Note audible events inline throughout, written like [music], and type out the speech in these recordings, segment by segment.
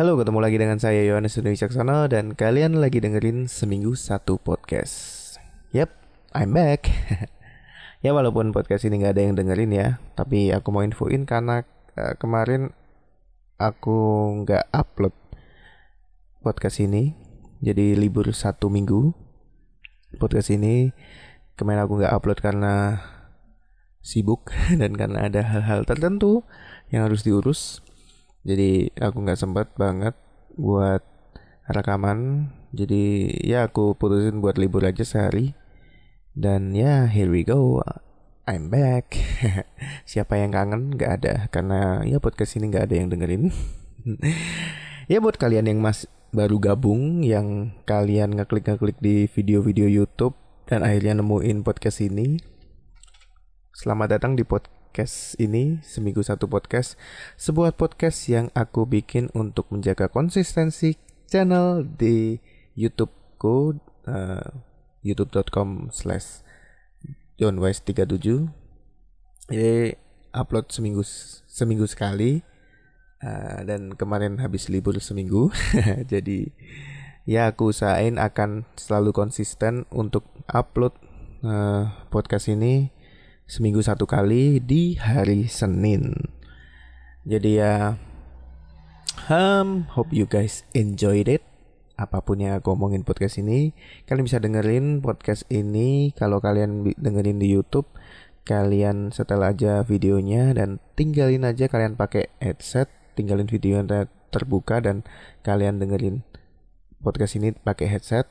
Halo, ketemu lagi dengan saya Yohanes Dwi Caksono dan kalian lagi dengerin Seminggu Satu Podcast. Yap, I'm back. [laughs] ya walaupun podcast ini nggak ada yang dengerin ya, tapi aku mau infoin karena uh, kemarin aku nggak upload podcast ini, jadi libur satu minggu. Podcast ini kemarin aku nggak upload karena sibuk [laughs] dan karena ada hal-hal tertentu yang harus diurus jadi aku nggak sempat banget buat rekaman. Jadi ya aku putusin buat libur aja sehari. Dan ya here we go. I'm back. [laughs] Siapa yang kangen? Nggak ada. Karena ya podcast ini nggak ada yang dengerin. [laughs] Ya buat kalian yang mas baru gabung yang kalian ngeklik ngeklik di video-video YouTube dan akhirnya nemuin podcast ini selamat datang di podcast podcast ini, seminggu satu podcast, sebuah podcast yang aku bikin untuk menjaga konsistensi channel di YouTubeku, uh, youtube.com slash johnwise37. Jadi upload seminggu seminggu sekali uh, dan kemarin habis libur seminggu, [laughs] jadi ya aku usahain akan selalu konsisten untuk upload uh, podcast ini seminggu satu kali di hari Senin. Jadi ya, um, hope you guys enjoyed it. Apa pun yang aku omongin podcast ini, kalian bisa dengerin podcast ini kalau kalian dengerin di YouTube. Kalian setel aja videonya dan tinggalin aja kalian pakai headset, tinggalin video yang terbuka dan kalian dengerin podcast ini pakai headset.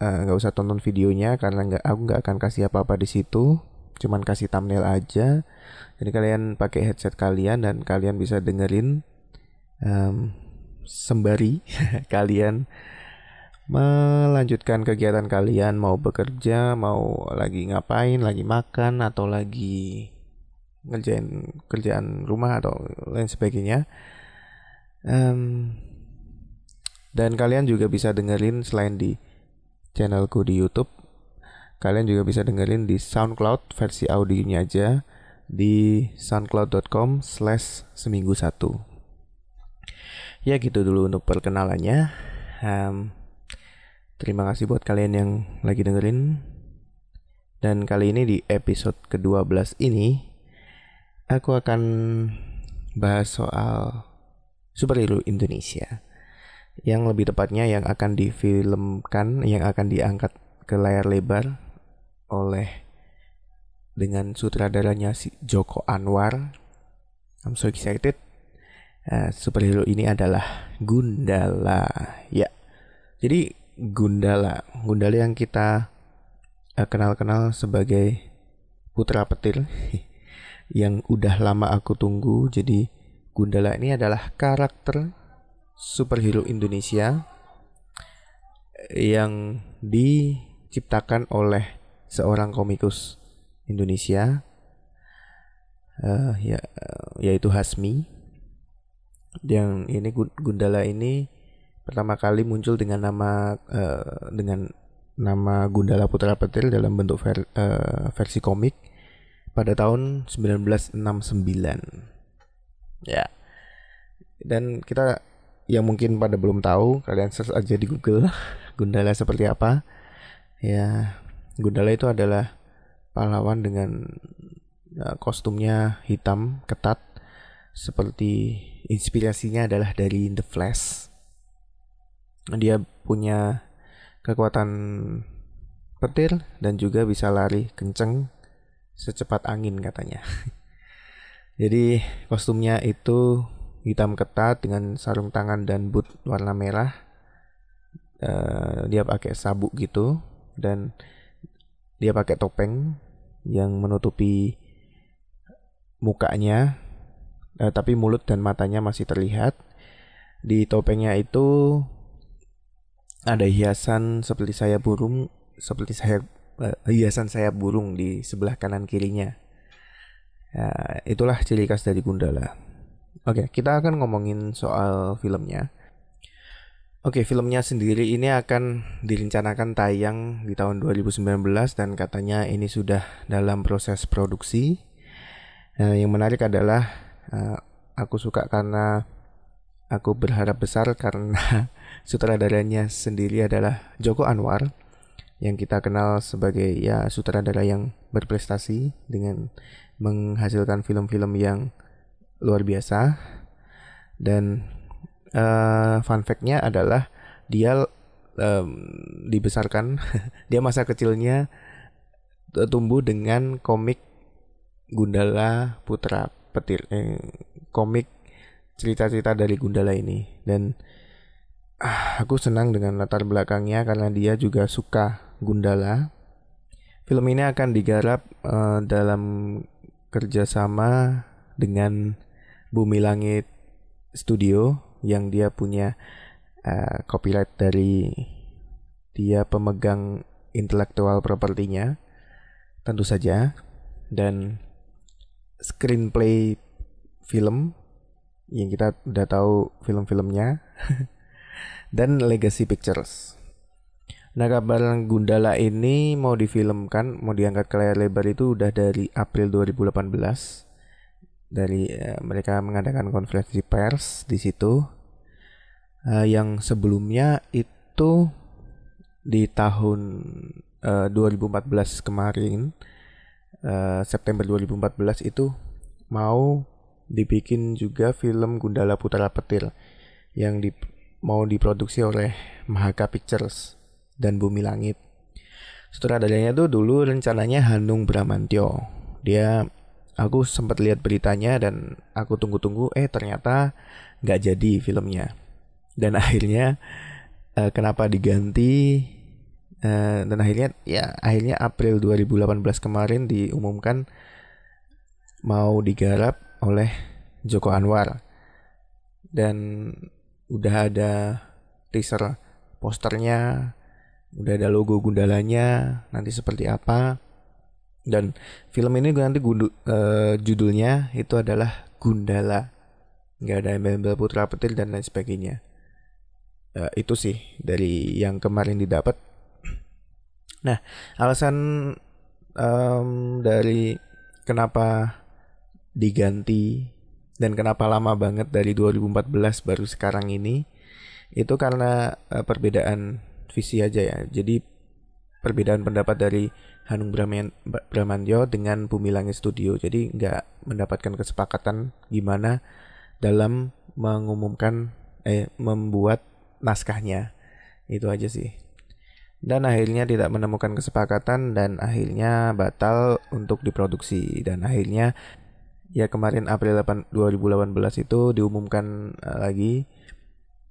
Eh, nggak uh, usah tonton videonya karena nggak aku nggak akan kasih apa-apa di situ cuman kasih thumbnail aja. Jadi kalian pakai headset kalian dan kalian bisa dengerin um, sembari [laughs] kalian melanjutkan kegiatan kalian. Mau bekerja mau lagi ngapain lagi makan atau lagi ngerjain kerjaan rumah atau lain sebagainya. Um, dan kalian juga bisa dengerin selain di channelku di YouTube Kalian juga bisa dengerin di SoundCloud versi audionya aja di soundcloud.com slash seminggu satu. Ya gitu dulu untuk perkenalannya. Um, terima kasih buat kalian yang lagi dengerin. Dan kali ini di episode ke-12 ini aku akan bahas soal superhero Indonesia. Yang lebih tepatnya yang akan difilmkan, yang akan diangkat ke layar lebar oleh dengan sutradaranya si Joko Anwar. I'm so excited. Uh, superhero ini adalah Gundala. Ya. Jadi Gundala, Gundala yang kita uh, kenal-kenal sebagai putra petir [laughs] yang udah lama aku tunggu. Jadi Gundala ini adalah karakter superhero Indonesia yang diciptakan oleh seorang komikus Indonesia uh, ya yaitu Hasmi. Yang ini Gundala ini pertama kali muncul dengan nama uh, dengan nama Gundala Putra Petir dalam bentuk ver, uh, versi komik pada tahun 1969 ya. Dan kita yang mungkin pada belum tahu kalian search aja di Google Gundala seperti apa. Ya Gundala itu adalah pahlawan dengan ya, kostumnya hitam ketat seperti inspirasinya adalah dari The Flash. Dia punya kekuatan petir dan juga bisa lari kenceng secepat angin katanya. [laughs] Jadi kostumnya itu hitam ketat dengan sarung tangan dan boot warna merah. Uh, dia pakai sabuk gitu dan dia pakai topeng yang menutupi mukanya, eh, tapi mulut dan matanya masih terlihat. Di topengnya itu ada hiasan seperti sayap burung, seperti sayap eh, hiasan sayap burung di sebelah kanan kirinya. Ya, itulah ciri khas dari Gundala. Oke, kita akan ngomongin soal filmnya. Oke, filmnya sendiri ini akan direncanakan tayang di tahun 2019 dan katanya ini sudah dalam proses produksi. Nah, yang menarik adalah uh, aku suka karena aku berharap besar karena [laughs] sutradaranya sendiri adalah Joko Anwar yang kita kenal sebagai ya sutradara yang berprestasi dengan menghasilkan film-film yang luar biasa dan uh, fun fact-nya adalah dia um, dibesarkan [laughs] dia masa kecilnya tumbuh dengan komik Gundala Putra Petir eh, komik cerita-cerita dari Gundala ini dan ah, aku senang dengan latar belakangnya karena dia juga suka Gundala. Film ini akan digarap uh, dalam kerjasama dengan Bumi Langit Studio yang dia punya uh, copyright dari dia pemegang intelektual propertinya tentu saja dan screenplay film yang kita udah tahu film-filmnya [laughs] dan Legacy Pictures Nah kabar Gundala ini mau difilmkan, mau diangkat ke layar lebar itu udah dari April 2018. Dari uh, mereka mengadakan konferensi pers di situ. Uh, yang sebelumnya itu di tahun uh, 2014 kemarin, uh, September 2014 itu mau dibikin juga film Gundala Putra Petir yang di, mau diproduksi oleh Mahaka Pictures dan Bumi Langit. Sutradaranya tuh dulu rencananya Hanung Bramantyo. Dia aku sempat lihat beritanya dan aku tunggu-tunggu eh ternyata nggak jadi filmnya. Dan [laughs] akhirnya uh, kenapa diganti uh, dan akhirnya ya akhirnya April 2018 kemarin diumumkan mau digarap oleh Joko Anwar. Dan udah ada teaser posternya udah ada logo Gundalanya nanti seperti apa dan film ini nanti gundu, uh, judulnya itu adalah Gundala. Nggak ada embel-embel putra petir dan lain sebagainya. Uh, itu sih dari yang kemarin didapat. Nah alasan um, dari kenapa diganti dan kenapa lama banget dari 2014 baru sekarang ini itu karena uh, perbedaan visi aja ya. Jadi perbedaan pendapat dari Hanung Bramantyo dengan Bumi Langit Studio. Jadi nggak mendapatkan kesepakatan gimana dalam mengumumkan eh membuat naskahnya. Itu aja sih. Dan akhirnya tidak menemukan kesepakatan dan akhirnya batal untuk diproduksi dan akhirnya ya kemarin April 8, 2018 itu diumumkan uh, lagi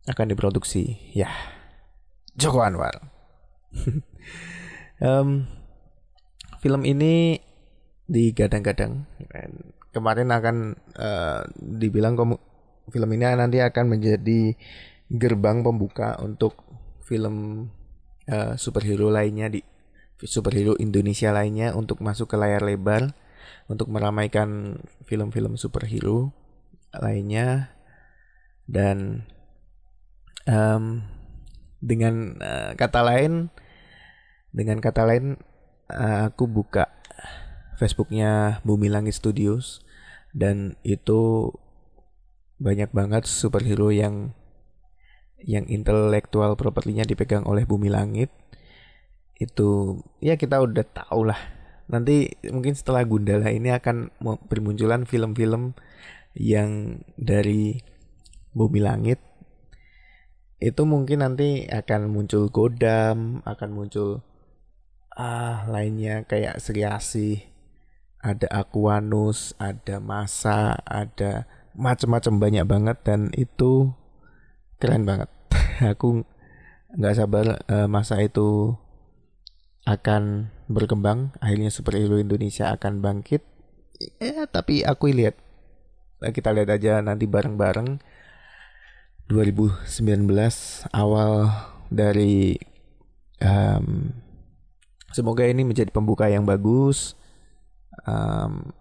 akan diproduksi. Ya. Joko Anwar. [laughs] um, film ini digadang-gadang. Kemarin akan uh, dibilang film ini nanti akan menjadi gerbang pembuka untuk film uh, superhero lainnya di superhero Indonesia lainnya untuk masuk ke layar lebar untuk meramaikan film-film superhero lainnya. Dan um, dengan uh, kata lain dengan kata lain aku buka Facebooknya Bumi Langit Studios. Dan itu banyak banget superhero yang yang intelektual propertinya dipegang oleh Bumi Langit. Itu ya kita udah tahu lah. Nanti mungkin setelah Gundala ini akan bermunculan film-film yang dari Bumi Langit. Itu mungkin nanti akan muncul Godam, akan muncul ah lainnya kayak Sri Asih, ada Aquanus, ada Masa, ada macam-macam banyak banget dan itu keren banget. [laughs] Aku nggak sabar uh, masa itu akan berkembang, akhirnya superhero Indonesia akan bangkit. Ya, tapi aku lihat kita lihat aja nanti bareng-bareng 2019 awal dari um, semoga ini menjadi pembuka yang bagus. Um,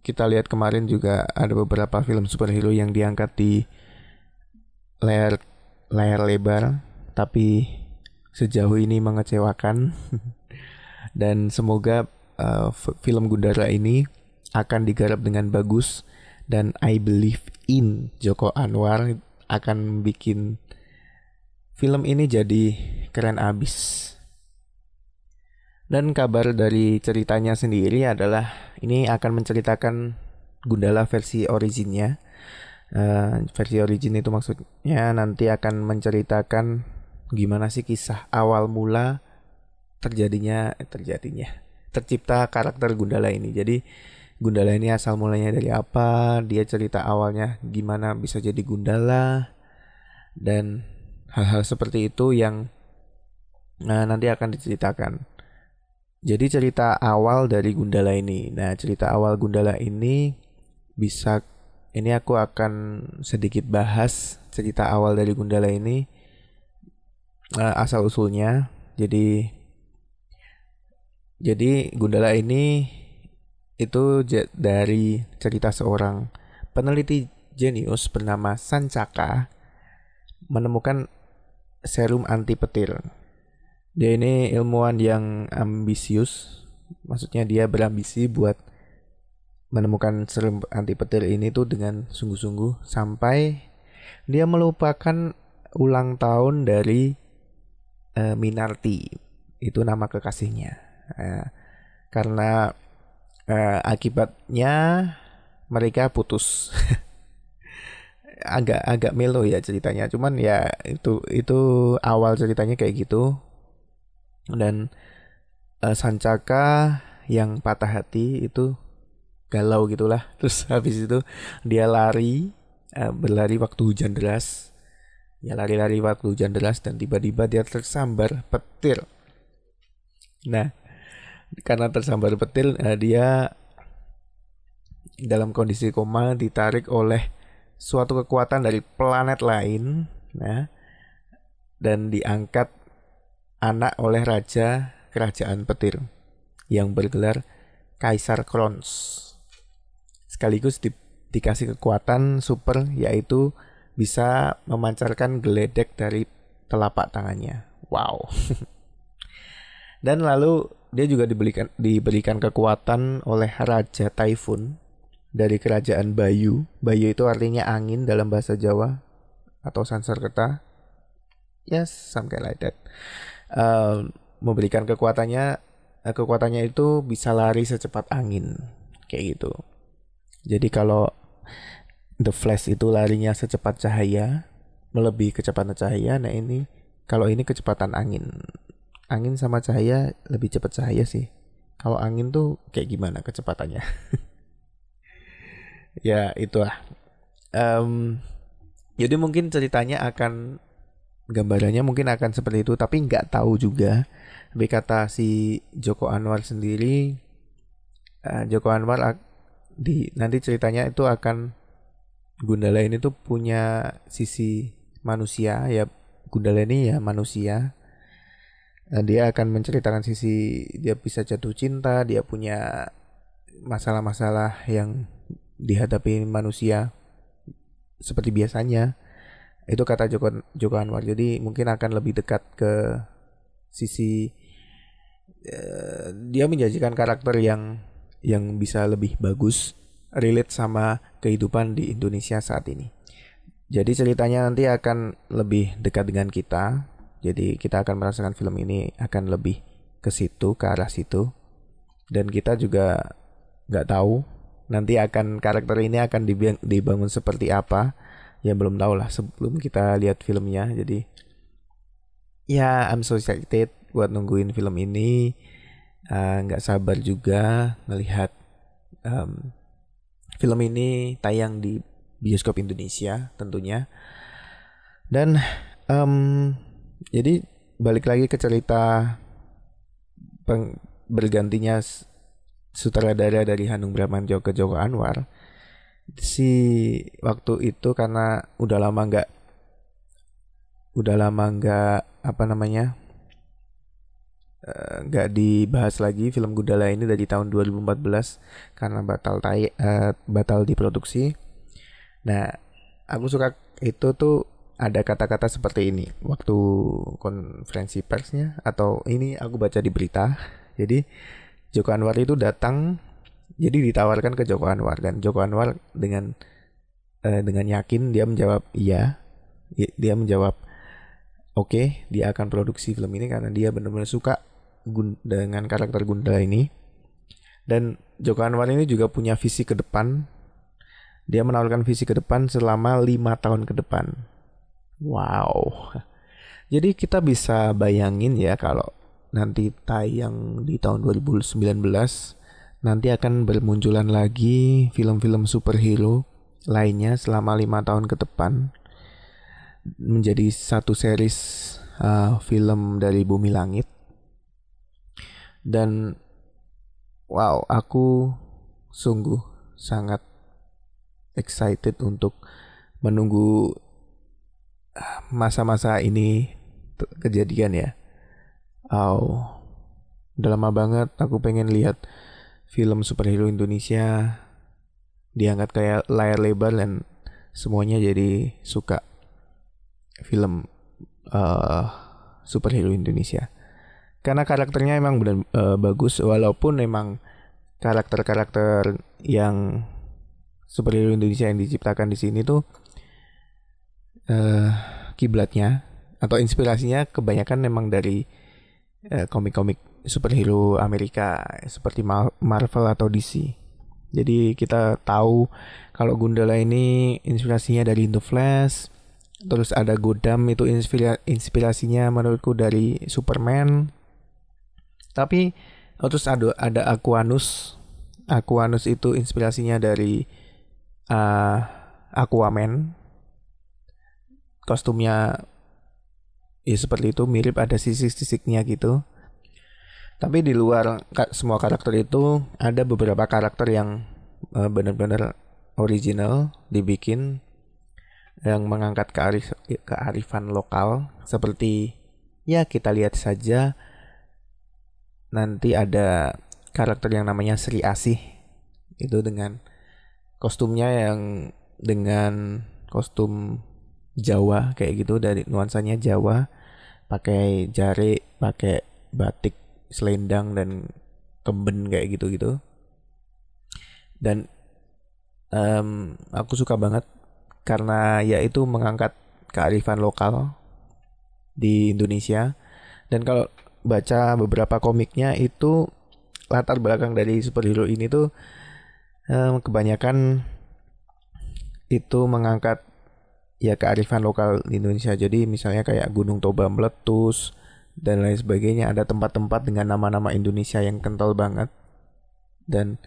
kita lihat kemarin juga ada beberapa film superhero yang diangkat di layar layar lebar, tapi sejauh ini mengecewakan. [laughs] Dan semoga uh, film Gundara ini akan digarap dengan bagus dan I believe in Joko Anwar akan bikin film ini jadi keren abis. Dan kabar dari ceritanya sendiri adalah ini akan menceritakan Gundala versi originnya. Uh, versi origin itu maksudnya nanti akan menceritakan gimana sih kisah awal mula terjadinya eh, terjadinya tercipta karakter Gundala ini. Jadi Gundala ini asal mulanya dari apa? Dia cerita awalnya gimana bisa jadi Gundala dan hal-hal seperti itu yang nah, nanti akan diceritakan. Jadi cerita awal dari Gundala ini. Nah, cerita awal Gundala ini bisa ini aku akan sedikit bahas cerita awal dari Gundala ini uh, asal usulnya. Jadi jadi Gundala ini itu dari cerita seorang peneliti jenius bernama Sancaka menemukan serum anti petir dia ini ilmuwan yang ambisius. Maksudnya dia berambisi buat menemukan serum anti petir ini tuh dengan sungguh-sungguh sampai dia melupakan ulang tahun dari uh, Minarti. Itu nama kekasihnya. Uh, karena uh, akibatnya mereka putus. [laughs] Agak agak melo ya ceritanya. Cuman ya itu itu awal ceritanya kayak gitu dan uh, Sancaka yang patah hati itu galau gitulah. [laughs] Terus habis itu dia lari uh, berlari waktu hujan deras. Ya lari-lari waktu hujan deras dan tiba-tiba dia tersambar petir. Nah karena tersambar petir uh, dia dalam kondisi koma ditarik oleh suatu kekuatan dari planet lain nah dan diangkat anak oleh raja kerajaan petir yang bergelar Kaisar Krons. Sekaligus di, dikasih kekuatan super yaitu bisa memancarkan geledek dari telapak tangannya. Wow. [laughs] Dan lalu dia juga diberikan diberikan kekuatan oleh Raja Typhoon dari kerajaan Bayu. Bayu itu artinya angin dalam bahasa Jawa atau Sanskerta. Yes, something like that uh, memberikan kekuatannya uh, kekuatannya itu bisa lari secepat angin kayak gitu. Jadi kalau The Flash itu larinya secepat cahaya, melebihi kecepatan cahaya. Nah ini kalau ini kecepatan angin, angin sama cahaya lebih cepat cahaya sih. Kalau angin tuh kayak gimana kecepatannya? [laughs] ya itulah. Um, jadi mungkin ceritanya akan gambarannya mungkin akan seperti itu tapi nggak tahu juga. Tapi kata si Joko Anwar sendiri uh, Joko Anwar di nanti ceritanya itu akan Gundala ini tuh punya sisi manusia ya Gundala ini ya manusia. Uh, dia akan menceritakan sisi dia bisa jatuh cinta dia punya masalah-masalah yang dihadapi manusia seperti biasanya itu kata Joko Joko Anwar jadi mungkin akan lebih dekat ke sisi uh, dia menjanjikan karakter yang yang bisa lebih bagus relate sama kehidupan di Indonesia saat ini. Jadi ceritanya nanti akan lebih dekat dengan kita. Jadi kita akan merasakan film ini akan lebih ke situ ke arah situ. Dan kita juga nggak tahu nanti akan karakter ini akan dibangun seperti apa ya belum tahu lah. Sebelum kita lihat filmnya jadi. Ya I'm so excited buat nungguin film ini. Eh, nggak uh, sabar juga melihat um, film ini tayang di bioskop Indonesia tentunya. Dan um, jadi balik lagi ke cerita bergantinya sutradara dari Hanung Bramantyo ke Joko Anwar si waktu itu karena udah lama nggak udah lama nggak apa namanya eh, nggak uh, dibahas lagi film Gudala ini dari tahun 2014 karena batal tay uh, batal diproduksi. Nah, aku suka itu tuh ada kata-kata seperti ini waktu konferensi persnya atau ini aku baca di berita. Jadi Joko Anwar itu datang jadi ditawarkan ke Joko Anwar dan Joko Anwar dengan uh, dengan yakin dia menjawab iya. Dia menjawab oke okay, dia akan produksi film ini karena dia benar-benar suka dengan karakter Gundala ini. Dan Joko Anwar ini juga punya visi ke depan. Dia menawarkan visi ke depan selama lima tahun ke depan. Wow. [laughs] Jadi kita bisa bayangin ya kalau nanti tayang di tahun 2019 nanti akan bermunculan lagi film-film superhero lainnya selama lima tahun ke depan. Menjadi satu series uh, film dari Bumi Langit. Dan wow aku sungguh sangat excited untuk menunggu uh, masa-masa ini kejadian ya. Oh, udah lama banget aku pengen lihat film superhero Indonesia diangkat kayak layar lebar dan semuanya jadi suka film uh, superhero Indonesia. Karena karakternya emang benar uh, bagus walaupun emang karakter-karakter yang superhero Indonesia yang diciptakan di sini tuh uh, kiblatnya atau inspirasinya kebanyakan memang dari Eh, komik-komik superhero Amerika seperti Marvel atau DC. Jadi kita tahu kalau Gundala ini inspirasinya dari The Flash, terus ada Godam itu inspirasinya menurutku dari Superman. Tapi oh, terus ada ada Aquanus. Aquanus itu inspirasinya dari uh, Aquaman. Kostumnya ya seperti itu mirip ada sisik-sisiknya gitu tapi di luar semua karakter itu ada beberapa karakter yang uh, benar-benar original dibikin yang mengangkat kearif kearifan lokal. Seperti ya kita lihat saja nanti ada karakter yang namanya Sri Asih. Itu dengan kostumnya yang dengan kostum Jawa kayak gitu dari nuansanya Jawa. Pakai jari pakai batik selendang dan kemben kayak gitu gitu dan um, aku suka banget karena ya itu mengangkat kearifan lokal di Indonesia dan kalau baca beberapa komiknya itu latar belakang dari superhero ini tuh um, kebanyakan itu mengangkat ya kearifan lokal di Indonesia. Jadi misalnya kayak Gunung Toba meletus dan lain sebagainya. Ada tempat-tempat dengan nama-nama Indonesia yang kental banget. Dan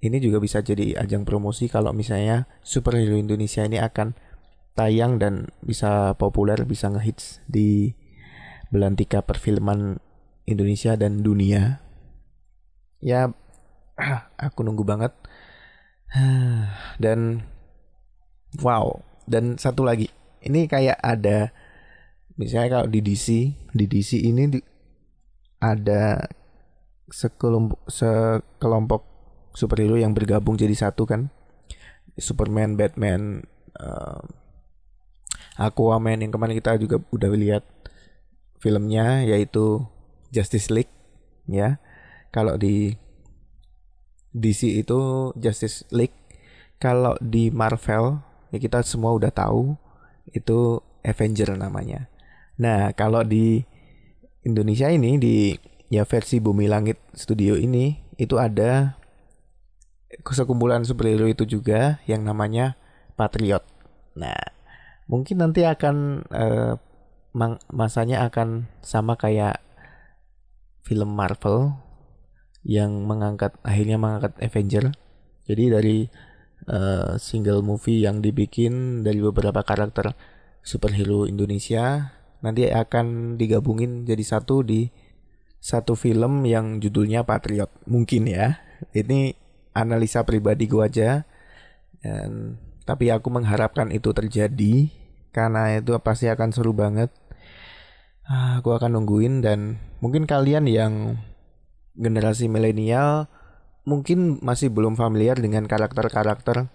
ini juga bisa jadi ajang promosi kalau misalnya superhero Indonesia ini akan tayang dan bisa populer, bisa ngehits di belantika perfilman Indonesia dan dunia. Ya, [clears throat] aku nunggu banget. [sighs] Dan wow, dan satu lagi ini kayak ada misalnya kalau di DC di DC ini di, ada sekelompok sekelompok superhero yang bergabung jadi satu kan. Superman Batman uh, Aquaman yang kemarin kita juga udah lihat filmnya yaitu Justice League ya. Kalau di DC itu Justice League. Kalau di Marvel ya kita semua udah tahu itu Avenger namanya. Nah, kalau di Indonesia ini di ya versi Bumi Langit Studio ini itu ada sekumpulan superhero itu juga yang namanya Patriot. Nah, mungkin nanti akan uh, masanya akan sama kayak film Marvel yang mengangkat akhirnya mengangkat Avenger. Jadi dari uh, single movie yang dibikin dari beberapa karakter superhero Indonesia nanti akan digabungin jadi satu di satu film yang judulnya Patriot mungkin ya ini analisa pribadi gue aja dan tapi aku mengharapkan itu terjadi karena itu pasti akan seru banget ah, aku akan nungguin dan mungkin kalian yang generasi milenial mungkin masih belum familiar dengan karakter-karakter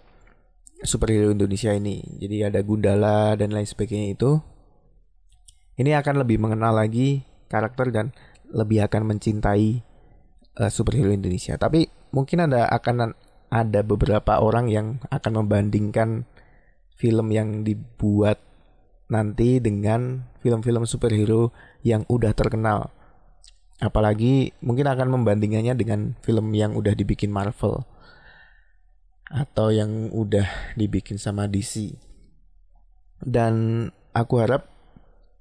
superhero Indonesia ini. Jadi ada Gundala dan lain sebagainya itu. Ini akan lebih mengenal lagi karakter dan lebih akan mencintai uh, superhero Indonesia. Tapi mungkin ada akan ada beberapa orang yang akan membandingkan film yang dibuat nanti dengan film-film superhero yang udah terkenal. Apalagi mungkin akan membandingannya dengan film yang udah dibikin Marvel atau yang udah dibikin sama DC. Dan aku harap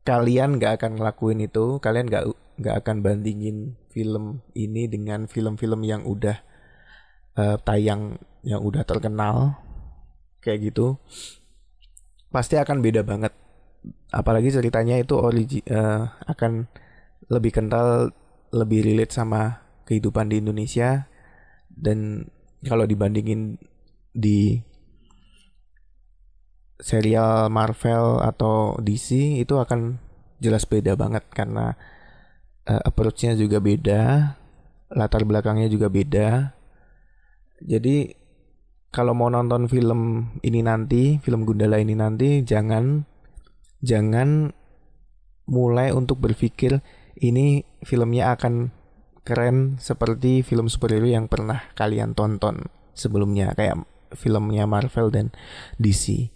kalian gak akan ngelakuin itu, kalian gak gak akan bandingin film ini dengan film-film yang udah uh, tayang yang udah terkenal kayak gitu. Pasti akan beda banget. Apalagi ceritanya itu origi uh, akan lebih kental lebih relate sama kehidupan di Indonesia. Dan kalau dibandingin di serial Marvel atau DC itu akan jelas beda banget karena uh, approach-nya juga beda, latar belakangnya juga beda. Jadi kalau mau nonton film ini nanti, film Gundala ini nanti jangan jangan mulai untuk berpikir ini filmnya akan keren seperti film superhero yang pernah kalian tonton sebelumnya kayak filmnya Marvel dan DC.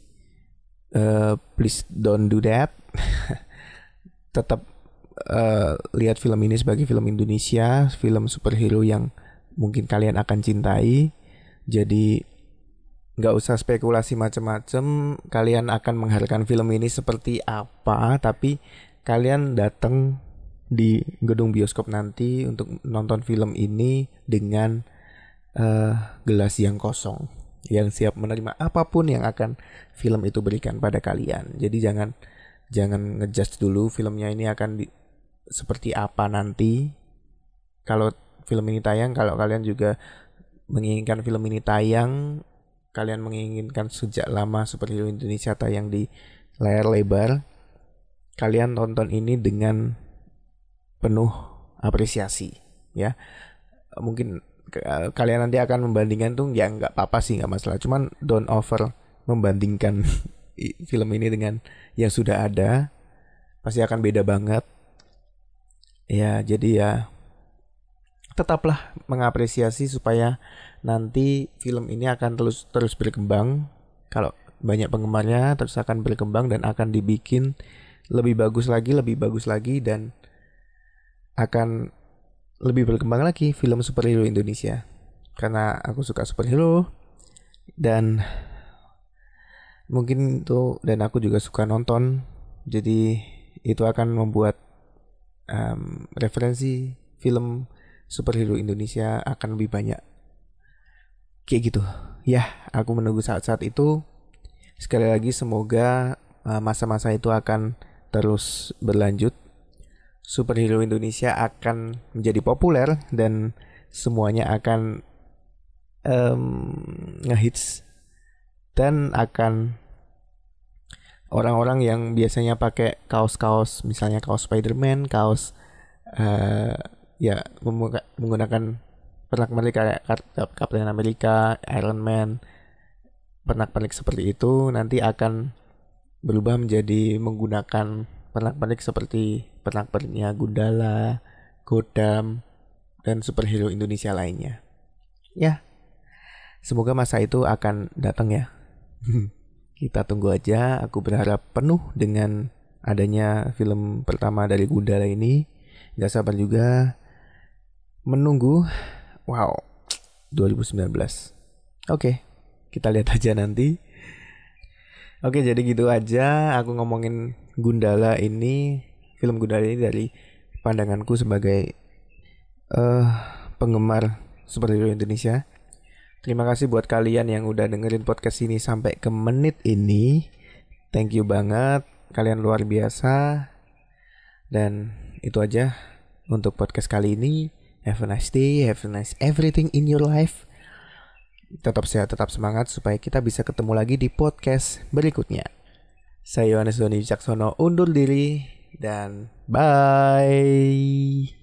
Eh, please don't do that. [laughs] Tetap uh, lihat film ini sebagai film Indonesia, film superhero yang mungkin kalian akan cintai. Jadi nggak usah spekulasi macam-macam. Kalian akan mengharapkan film ini seperti apa, tapi kalian datang di gedung bioskop nanti untuk nonton film ini dengan uh, gelas yang kosong, yang siap menerima apa pun yang akan film itu berikan pada kalian. Jadi jangan jangan ngejudge dulu filmnya ini akan di, seperti apa nanti kalau film ini tayang kalau kalian juga menginginkan film ini tayang kalian menginginkan sejak lama superhero Indonesia tayang di layar lebar kalian tonton ini dengan penuh apresiasi ya mungkin kalian nanti akan membandingkan tuh ya nggak apa-apa sih nggak masalah. Cuman don't over membandingkan [laughs] film ini dengan yang sudah ada pasti akan beda banget. Ya jadi ya tetaplah mengapresiasi supaya nanti film ini akan terus terus berkembang. Kalau banyak penggemarnya terus akan berkembang dan akan dibikin lebih bagus lagi lebih bagus lagi dan akan lebih berkembang lagi film superhero Indonesia. Karena aku suka superhero. Dan mungkin itu dan aku juga suka nonton. Jadi itu akan membuat um, referensi film superhero Indonesia akan lebih banyak. Kayak gitu. Ya aku menunggu saat-saat itu. Sekali lagi semoga uh, masa-masa itu akan terus berlanjut superhero Indonesia akan menjadi populer dan semuanya akan um, ngehits dan akan orang-orang yang biasanya pakai kaos-kaos misalnya kaos Spider-Man, kaos uh, ya menggunakan pernak-pernik kayak Captain America, Iron Man, pernak-pernik seperti itu nanti akan berubah menjadi menggunakan pernak-pernik seperti pernak-perniknya Gundala, Godam, dan superhero Indonesia lainnya. Ya, semoga masa itu akan datang ya. [laughs] Kita tunggu aja. Aku berharap penuh dengan adanya film pertama dari Gundala ini. Gak sabar juga menunggu. Wow, 2019. Oke, kita lihat aja nanti. Oke, jadi gitu aja aku ngomongin Gundala ini, film Gundala ini dari pandanganku sebagai uh, penggemar superhero Indonesia. Terima kasih buat kalian yang udah dengerin podcast ini sampai ke menit ini. Thank you banget. Kalian luar biasa. Dan itu aja untuk podcast kali ini. Have a nice day, have a nice everything in your life. Tetap sehat, tetap semangat supaya kita bisa ketemu lagi di podcast berikutnya. Saya Yohanes Doni Wicaksono undur diri dan bye.